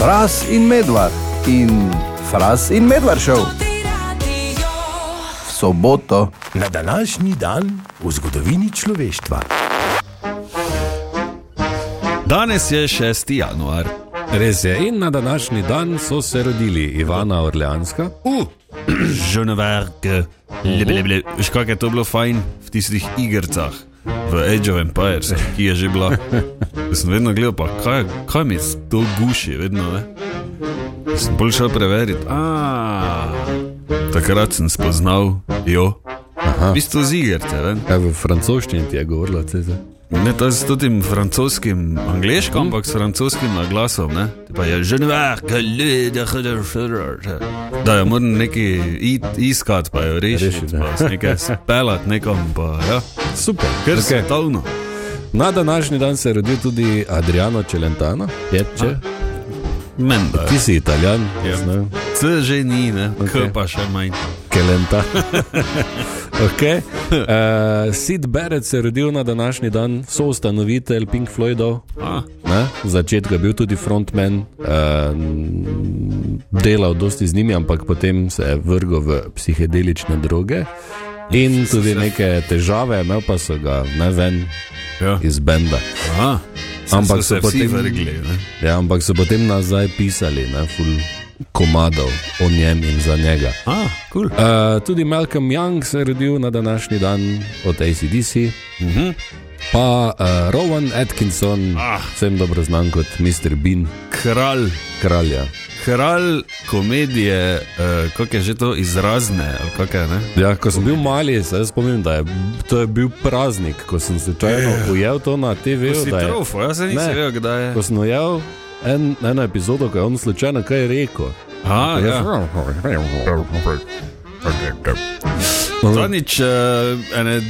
Fras in medvard in Fras in medvard šel v soboto. Na današnji dan v zgodovini človeštva. Danes je 6. januar. Res je, in na današnji dan so se rodili Ivana Orleanska, Uh, Žoneverk, leblebe. Veš, kako je to bilo fajn v tistih igrcah, v Age of Empires, ki je že bila. Jaz sem vedno gledal, pa kaj, kaj mi to guši, vedno ne. Sem bolj šel preveriti. A, takrat sem spoznal jo. V bistvu z igrce, vem. kaj v francoščini ti je govorila, ceze. Ne, to je s tem francoskim, angliškim, ampak s francoskim naglasom. Ne? Pa je že ne vem, da je moram nekaj it, iskati, pa jo rešiti, Rešiti, ja. pa se nekaj speljati nekam. Pa, ja. Super, Ker okay. se tavno. Na današnji dan se je rodil tudi Adriano Celentano, je če. Menda. Ti si italijan, Ja. C že ni, ne, okay. pa še manj. Kelenta. okay. uh, Sid Barrett se je rodil na današnji dan, soustanovitelj Pink Floydov. A, Ne? V začetku je bil tudi frontman, uh, delal dosti z njimi, ampak potem se je vrgel v psihedelične droge in tudi neke težave, imel pa so ga ne ven ja. iz benda. Aha. Ampak so so potem- vrgli. Ja, ampak so potem nazaj pisali, ne, ful komadov o njem in za njega. A, cool. Uh, tudi Malcolm Young se je rodil na današnji dan od ACDC, Uh -huh. Pa uh, Rowan Atkinson, Ah. vsem dobro znan kot Mr. Bean, Kralj. kralja. Kralj komedije, uh, kako je že to izrazne, je ne? Ja, ko sem bil mali, se spomnim, da je to je bil praznik, ko sem slučajno ujel to na da je- trofo, jaz se nisem Ne. vedel, kdaj je. Ko sem ujel en, eno epizodo, ko je on slučajno kaj rekel. A, ja. Zadnjič, uh, ene,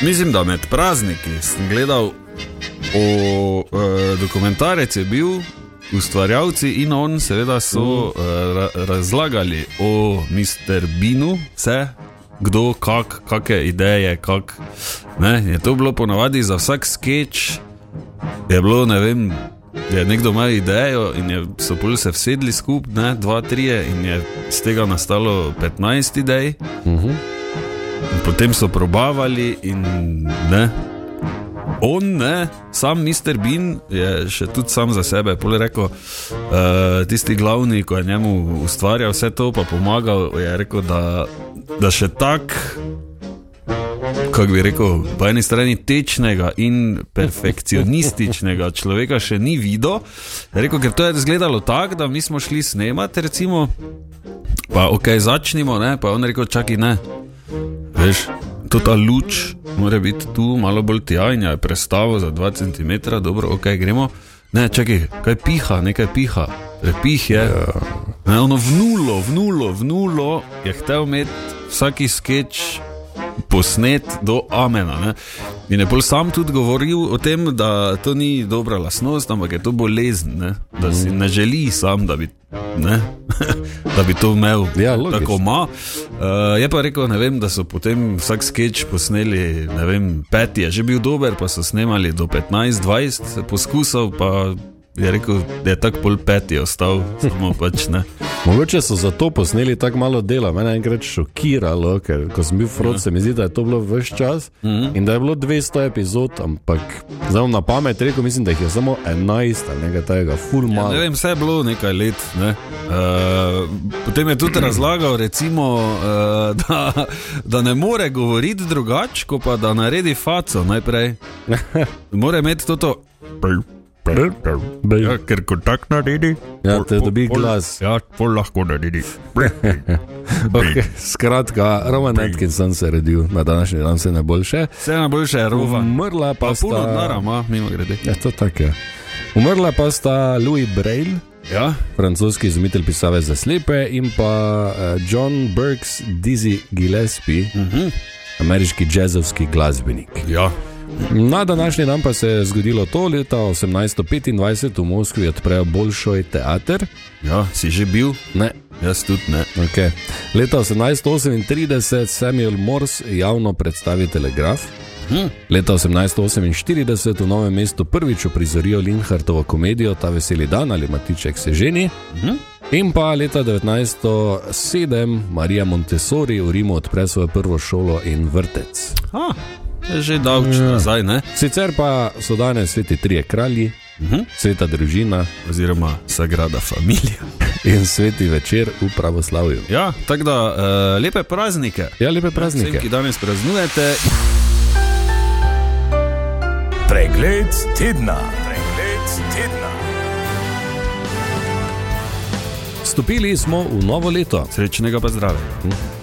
mislim, da med prazniki sem gledal o, uh, dokumentarec, je bil ustvarjalci in on, seveda, so uh, ra razlagali o Mr. Binu, vse, kdo, kak, kakšne ideje, kak, ne, je to bilo ponavadi za vsak sketch, je bilo, ne vem. Je nekdo imel idejo in je, so pol se vsedli skupaj, dva, tri, in je z tega nastalo 15 idej. Uh -huh. Potem so probavali in ne. On, ne, sam Mr. Bean je še tudi sam za sebe pol rekel, uh, tisti glavni, ko je njemu ustvarjal vse to, pa pomagal, je rekel, da, da še tak. Kako bi rekel, po eni strani tečnega in perfekcionističnega človeka še ni videl. Je Rekel, ker to je izgledalo tako, da mi smo šli snemati, recimo, pa ok, začnimo, ne, pa on rekel, čakaj, ne. Veš, to ta luč mora biti tu malo bolj tja in je prestavo za 2 cm, dobro, ok, gremo. Ne, čakaj, kaj piha, nekaj piha, repih je. Ne, ono v nulo, v nulo, v nulo je hotel imeti vsaki sketch posnet do amena. Ne? In je bolj sam tudi govoril o tem, da to ni dobra lasnost, ampak je to bolezen, ne? da si ne želi sam, da bi? da bi to imel. Ja, tako ima. Uh, je pa rekel, vem, da so potem vsak sketch posneli, ne vem, peti je že bil dober, pa so snemali do 15-20 poskusov, pa je rekel, da je tako pol peti ostal, samo pač ne. Mogoče so zato posneli tako malo dela. Mene je enkrat šokiralo, ker ko sem bil frod, se mi zdi, da je to bilo vse čas mm -hmm. in da je bilo 200 epizod, ampak zdaj na pamet rekel, mislim, da jih je samo 11 ali nekaj tega, full Ja, malo. ne vem, vse je bilo nekaj let. Ne? Uh, potem je tudi razlagal, recimo, uh, da, da ne more govoriti drugače, kot pa da naredi faco najprej. Mora imeti to. Ja, ker ko tako naredi, Ja, te dobi pol- glas. Ja, pol lahko naredi. Okay. Skratka, Roman Atkinson se je rodil na današnji dan, vse najboljše. Vse najboljše rova. Umrla pa Pa puno sta. denarja ima, mimo grede. Ja, to tako je. Umrla pa sta Louis Braille, Ja, francoski izumitelj pisave za slepe, in pa uh, John Burks Dizzy Gillespie, uh -huh. ameriški jazzovski glasbenik. ja. Na današnji dan pa se je zgodilo to, leta 1825 v Moskvi odprejo Bolšoj teater. ja, si že bil, Ne, jaz tudi ne. okay. Leta 1838 Samuel Morse javno predstavi telegraf. Leta 1848 v novem mestu prvič uprizorijo Linhartovo komedijo Ta veseli dan ali Matiček se ženi. In pa leta 1907 Marija Montessori v Rimu odpre svojo prvo šolo in vrtec. A, je že dolgo nazaj, ne? Sicer pa so danes sveti trije kralji, sveta družina Oziroma Sagrada Familija. in sveti večer v pravoslavju. Ja, tako da uh, lepe praznike. Ja, lepe Vsem, praznike. ki danes praznujete, Pregled tedna. Pregled tedna. Stopili smo v novo leto. srečnega pa zdravega.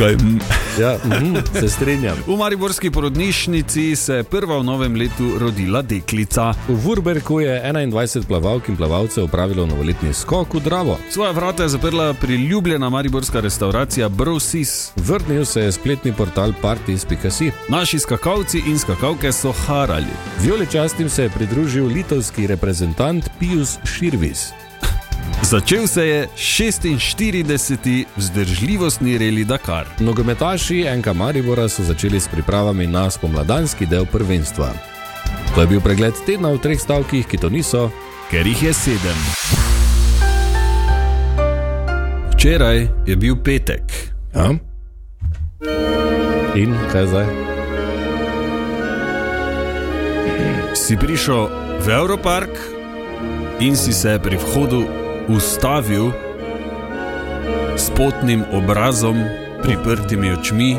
Kaj, Ja, mhm, se strinjam. v Mariborski porodnišnici se je prva v novem letu rodila deklica. V Vurberku je 21 plavalk in plavalcev upravilo novoletni skok v Dravo. Svoje vrata je zaprla priljubljena mariborska restauracija Brosis. Vrnil se je spletni portal Partis.si. Naši skakalci in skakalke so harali. Vijoličastim se je pridružil litovski reprezentant Pius Širvis. Začel se je 46. vzdržljivostni reli Dakar. Nogometaši NK Maribora so začeli s pripravami na spomladanski del prvenstva. To je bil pregled tedna v treh stavkih, ki to niso. ker jih je sedem. Včeraj je bil petek, Ja? In kaj zdaj? si prišel v Europark in si se pri vhodu ustavil s potnim obrazom, priprtimi očmi,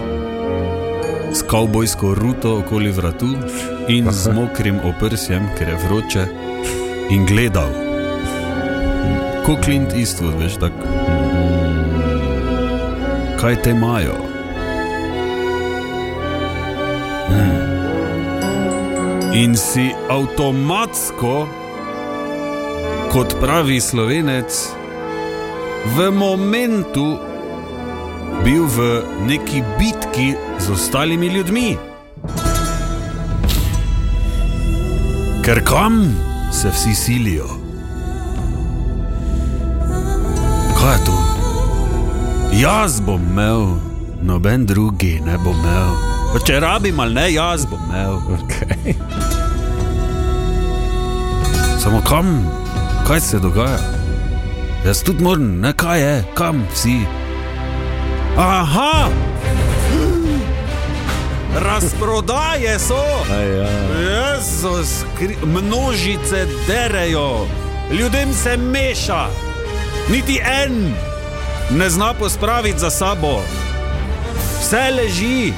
s kavbojsko ruto okoli vratu in z mokrim oprsjem, ker je vroče, in gledal. Kot Clint Eastwood, veš, tako. Kaj te imajo? in si avtomatsko, kot pravi slovenec, v momentu bil v neki bitki z ostalimi ljudmi. Ker kam se vsi silijo? Kaj je to? Jaz bom imel, noben drugi ne bo imel. Pa če rabim ali ne, jaz bom imel. Okay. Samo kam, kaj se dogaja? Jaz tudi moram, ne kaj je, kam vsi. Aha! Razprodaje so! Ja. Jezus, kri- množice derejo, ljudem se meša, niti en ne zna pospraviti za sabo. Vse leži,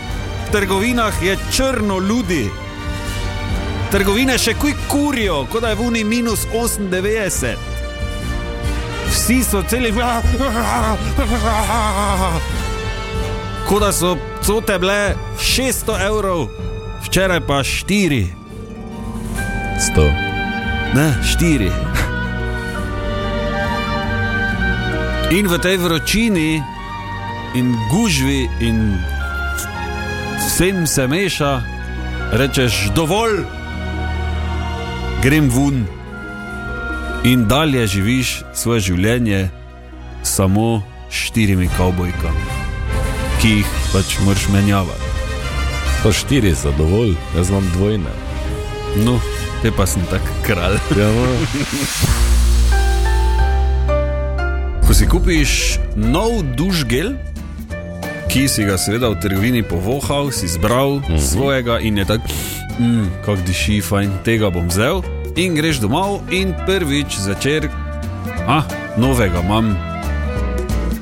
v trgovinah je črno ljudi. Trgovine še kuj kurijo, kot da je v Uni minus 98. Vsi so celi. Kot da so cote bile 600 evrov, včeraj pa 4. Sto. Ne, 4. In v tej vročini in gužvi in vsem se meša, rečeš dovolj, grem ven in dalje živiš svoje življenje samo s štirimi kavbojkami, ki jih pač moraš menjavati. To štiri so dovolj, jaz imam dvojne. No, te pa sem tak kralj. Ja, no. Ko si kupiš nov dušgel, ki si ga seveda v trgovini povohal, si izbral mm -hmm. svojega in je tako, mm, kako diši, fajn, tega bom vzel. In greš domov in prvič začer, ah, novega imam.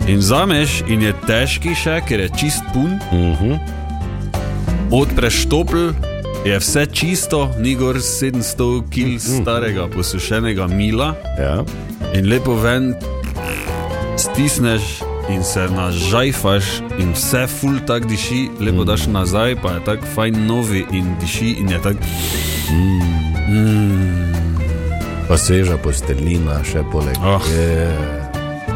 In zameš in je težki še, ker je čist pun. uh -huh. Odpreš topl, je vse čisto, ni gor 700 kg starega posušenega mila. ja. In lepo ven stisneš in se nažajfaš, in vse ful tak diši, lepo daš nazaj, pa je tako fajn novi in diši in je tako. Pa sveža postelina, še poleg Ah. Je.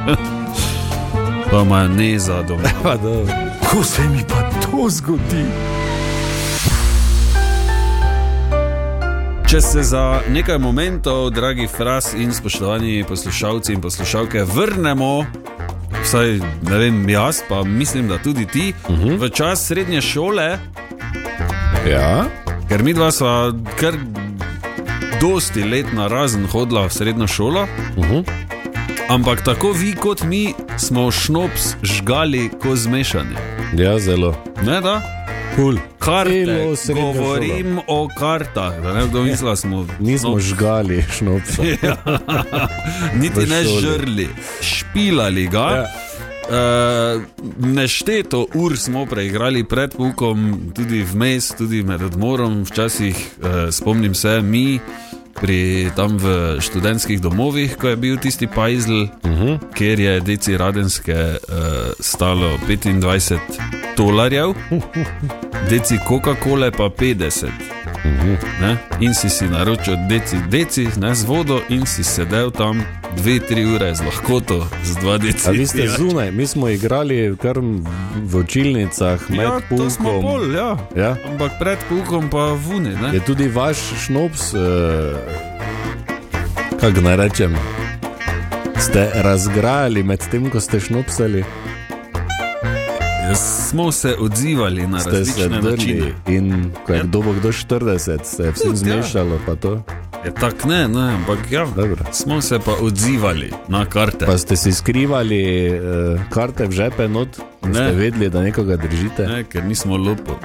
Pa majoneza doma. Pa dobro. Ko se mi pa to zgodi? Če se za nekaj momentov, dragi fras in spoštovani poslušalci in poslušalke, vrnemo, vsaj ne vem, jaz pa mislim, da tudi ti, uh -huh. v čas srednje šole, Ja, Ker mi dva sva kar dosti let na razen hodila v srednjo šolo. uh -huh. Ampak tako vi kot mi smo šnops žgali ko zmešani. ja zelo. Ne da? Cool. Karte, govorim o kartah. da Ne, kdo misli, da smo. Nismo no, žgali šnopsa. niti v ne žrli, špilali ga. Ja. Uh, nešteto ur smo preigrali pred pukom, tudi vmes, tudi med odmorom. Včasih uh, spomnim se, mi pri tam v študentskih domovih, ko je bil tisti pajzl, uh -huh. kjer je deci radenske uh, stalo 25 dolarjev, deci Coca-Cola pa 50. Ne? In si si naročil deci, deci ne, z vodo, in si sedel tam dve, tri ure z lahkoto, z dva deci. A vi ste zunaj, mi smo igrali kar v učilnicah, med Ja, to smo pukom. bolj, ja. Ja. Ampak pred pukom pa vuni. Ne? Je tudi vaš šnops, uh, kako naj rečem, ste razgrajali med tem, ko ste šnopsali, Smo se odzivali na ste se različne načine. drli in ko je kdo bo kdo 40, se je vsem Tudi, ja. zmešalo, to. Je tako ne, ne, ampak ja, Dobro. smo se pa odzivali na karte. Pa ste si skrivali uh, karte v žepe not, da ste Ne. vedeli, da nekoga držite. Ne, ker nismo lopo.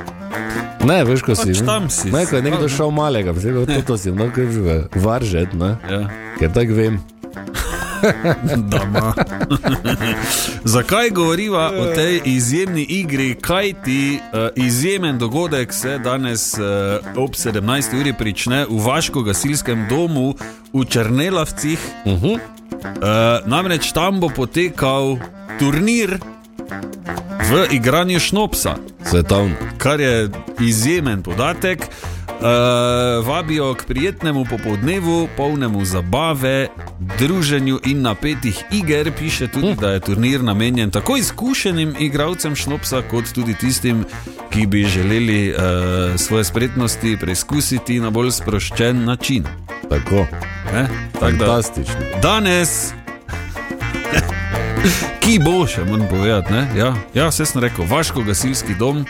Ne, veš, ko si. Pač ne? tam si. Ne, ko je nekdo šel malega, si rekel, to, to si no, kaj že varžet, ne? Ja. Ker tako vem. da ima. Zakaj govoriva o tej izjemni igri? Kaj ti uh, izjemen dogodek se danes uh, ob 17. uri prične v Vaško gasilskem domu v Črnelavcih? Uh -huh. Uh, namreč tam bo potekal turnir v igranju šnopsa, Svetovno. kar je izjemen podatek. Uh, vabijo k prijetnemu popoldnevu, polnemu zabave, druženju in napetih iger. Piše tudi, da je turnir namenjen tako izkušenim igralcem šnopsa, kot tudi tistim, ki bi želeli uh, svoje spretnosti preizkusiti na bolj sproščen način. Tako. Tako da- Fantastično. Danes, ki bo še moram povedati, ne? Ja, ja vse sem rekel, vaško gasilski dom.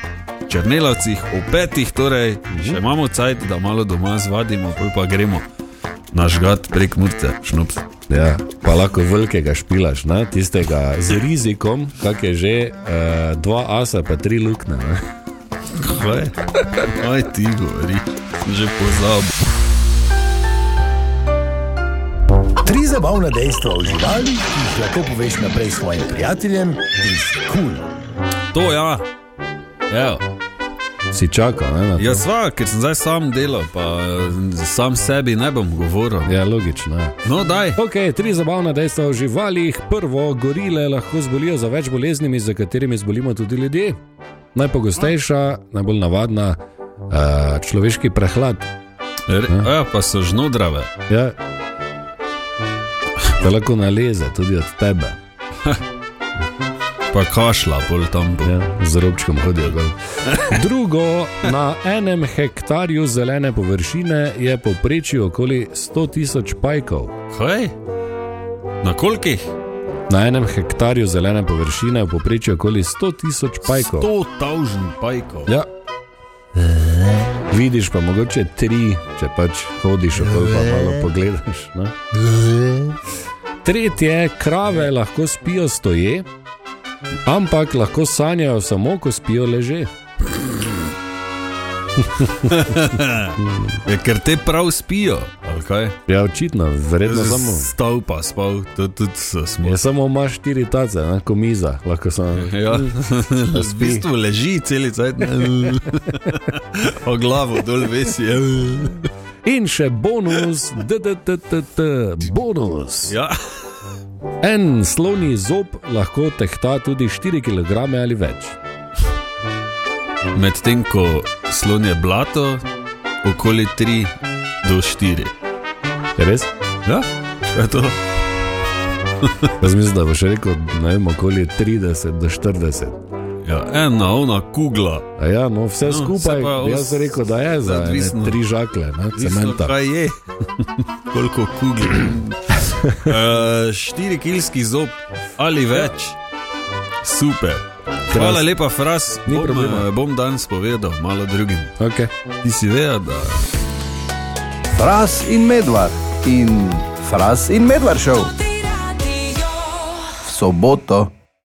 V Črnelavcih, v petih, torej še imamo cajt, da malo doma zvadimo, pa gremo nažgat prek murte, šnops. Ja, pa lahko velikega špilaš, ne? tistega z rizikom, kak je že uh, dva asa, pa tri lukne. Ne? Kaj? Kaj ti govori? Že pozabil. Tri zabavna dejstva o živalih, ki jih lahko poveš naprej svojim prijateljem iz Kul. To ja. Evo. Si čakal, ne? Ja, sva, ker sem zdaj sam delal, pa eh, sam sebi ne bom govoril. ja logično. Ja. No, daj. Ok, tri zabavna dejstva o živalih. Prvo, gorile lahko zbolijo za več boleznimi, za katerimi zbolimo tudi ljudje. Najpogostejša, najbolj navadna, uh, človeški prehlad. Re, ja, pa so žnodrave. Ja. Da lahko naleze tudi od tebe. Pa kašla bolj tam bo. Ja, z robčkom hodijo gor. Drugo, na enem hektarju zelene površine je povprečje okoli 100 tisoč pajkov. Kaj? Na kolikih? Na enem hektarju zelene površine je povprečje okoli 100 tisoč pajkov. 100 tavžen pajkov. Ja. Vidiš pa mogoče tri, če pač hodiš okoli pa malo pogledaš. Ne? Tretje, krave lahko spijo stoje, ampak lahko sanjajo samo, ko spijo leže. Je, ker te prav spijo, kaj? Ja, očitno, verjetno samo. Stav pa spal, to tudi so smo. Je samo imaš štiri tace, ne, ko miza, lahko samo. Ja, v bistvu leži celica, o glavo dol vesi. In še bonus, DDTT, bonus. Ja, En sloni zob lahko tehta tudi 4 kg ali več. medtem ko slon je blato, okoli 3 do 4. Je res? Ja, je to. Jaz mislim, da boš rekel, ne vem, okoli 30 do 40. Ja, ena, ona kugla. A ja, no, vse No, skupaj, se pa os- jaz sem rekel, da je za tri žakle, ne, cementa. kaj je, koliko kugel. Uh, štiri kilski zob ali več, super. Hvala lepa, Fras. Ni bom, problema. eh, bom danes povedal malo drugim. Okay. Ti si veja, da Fras in medvard in Fras in medvard šel v soboto.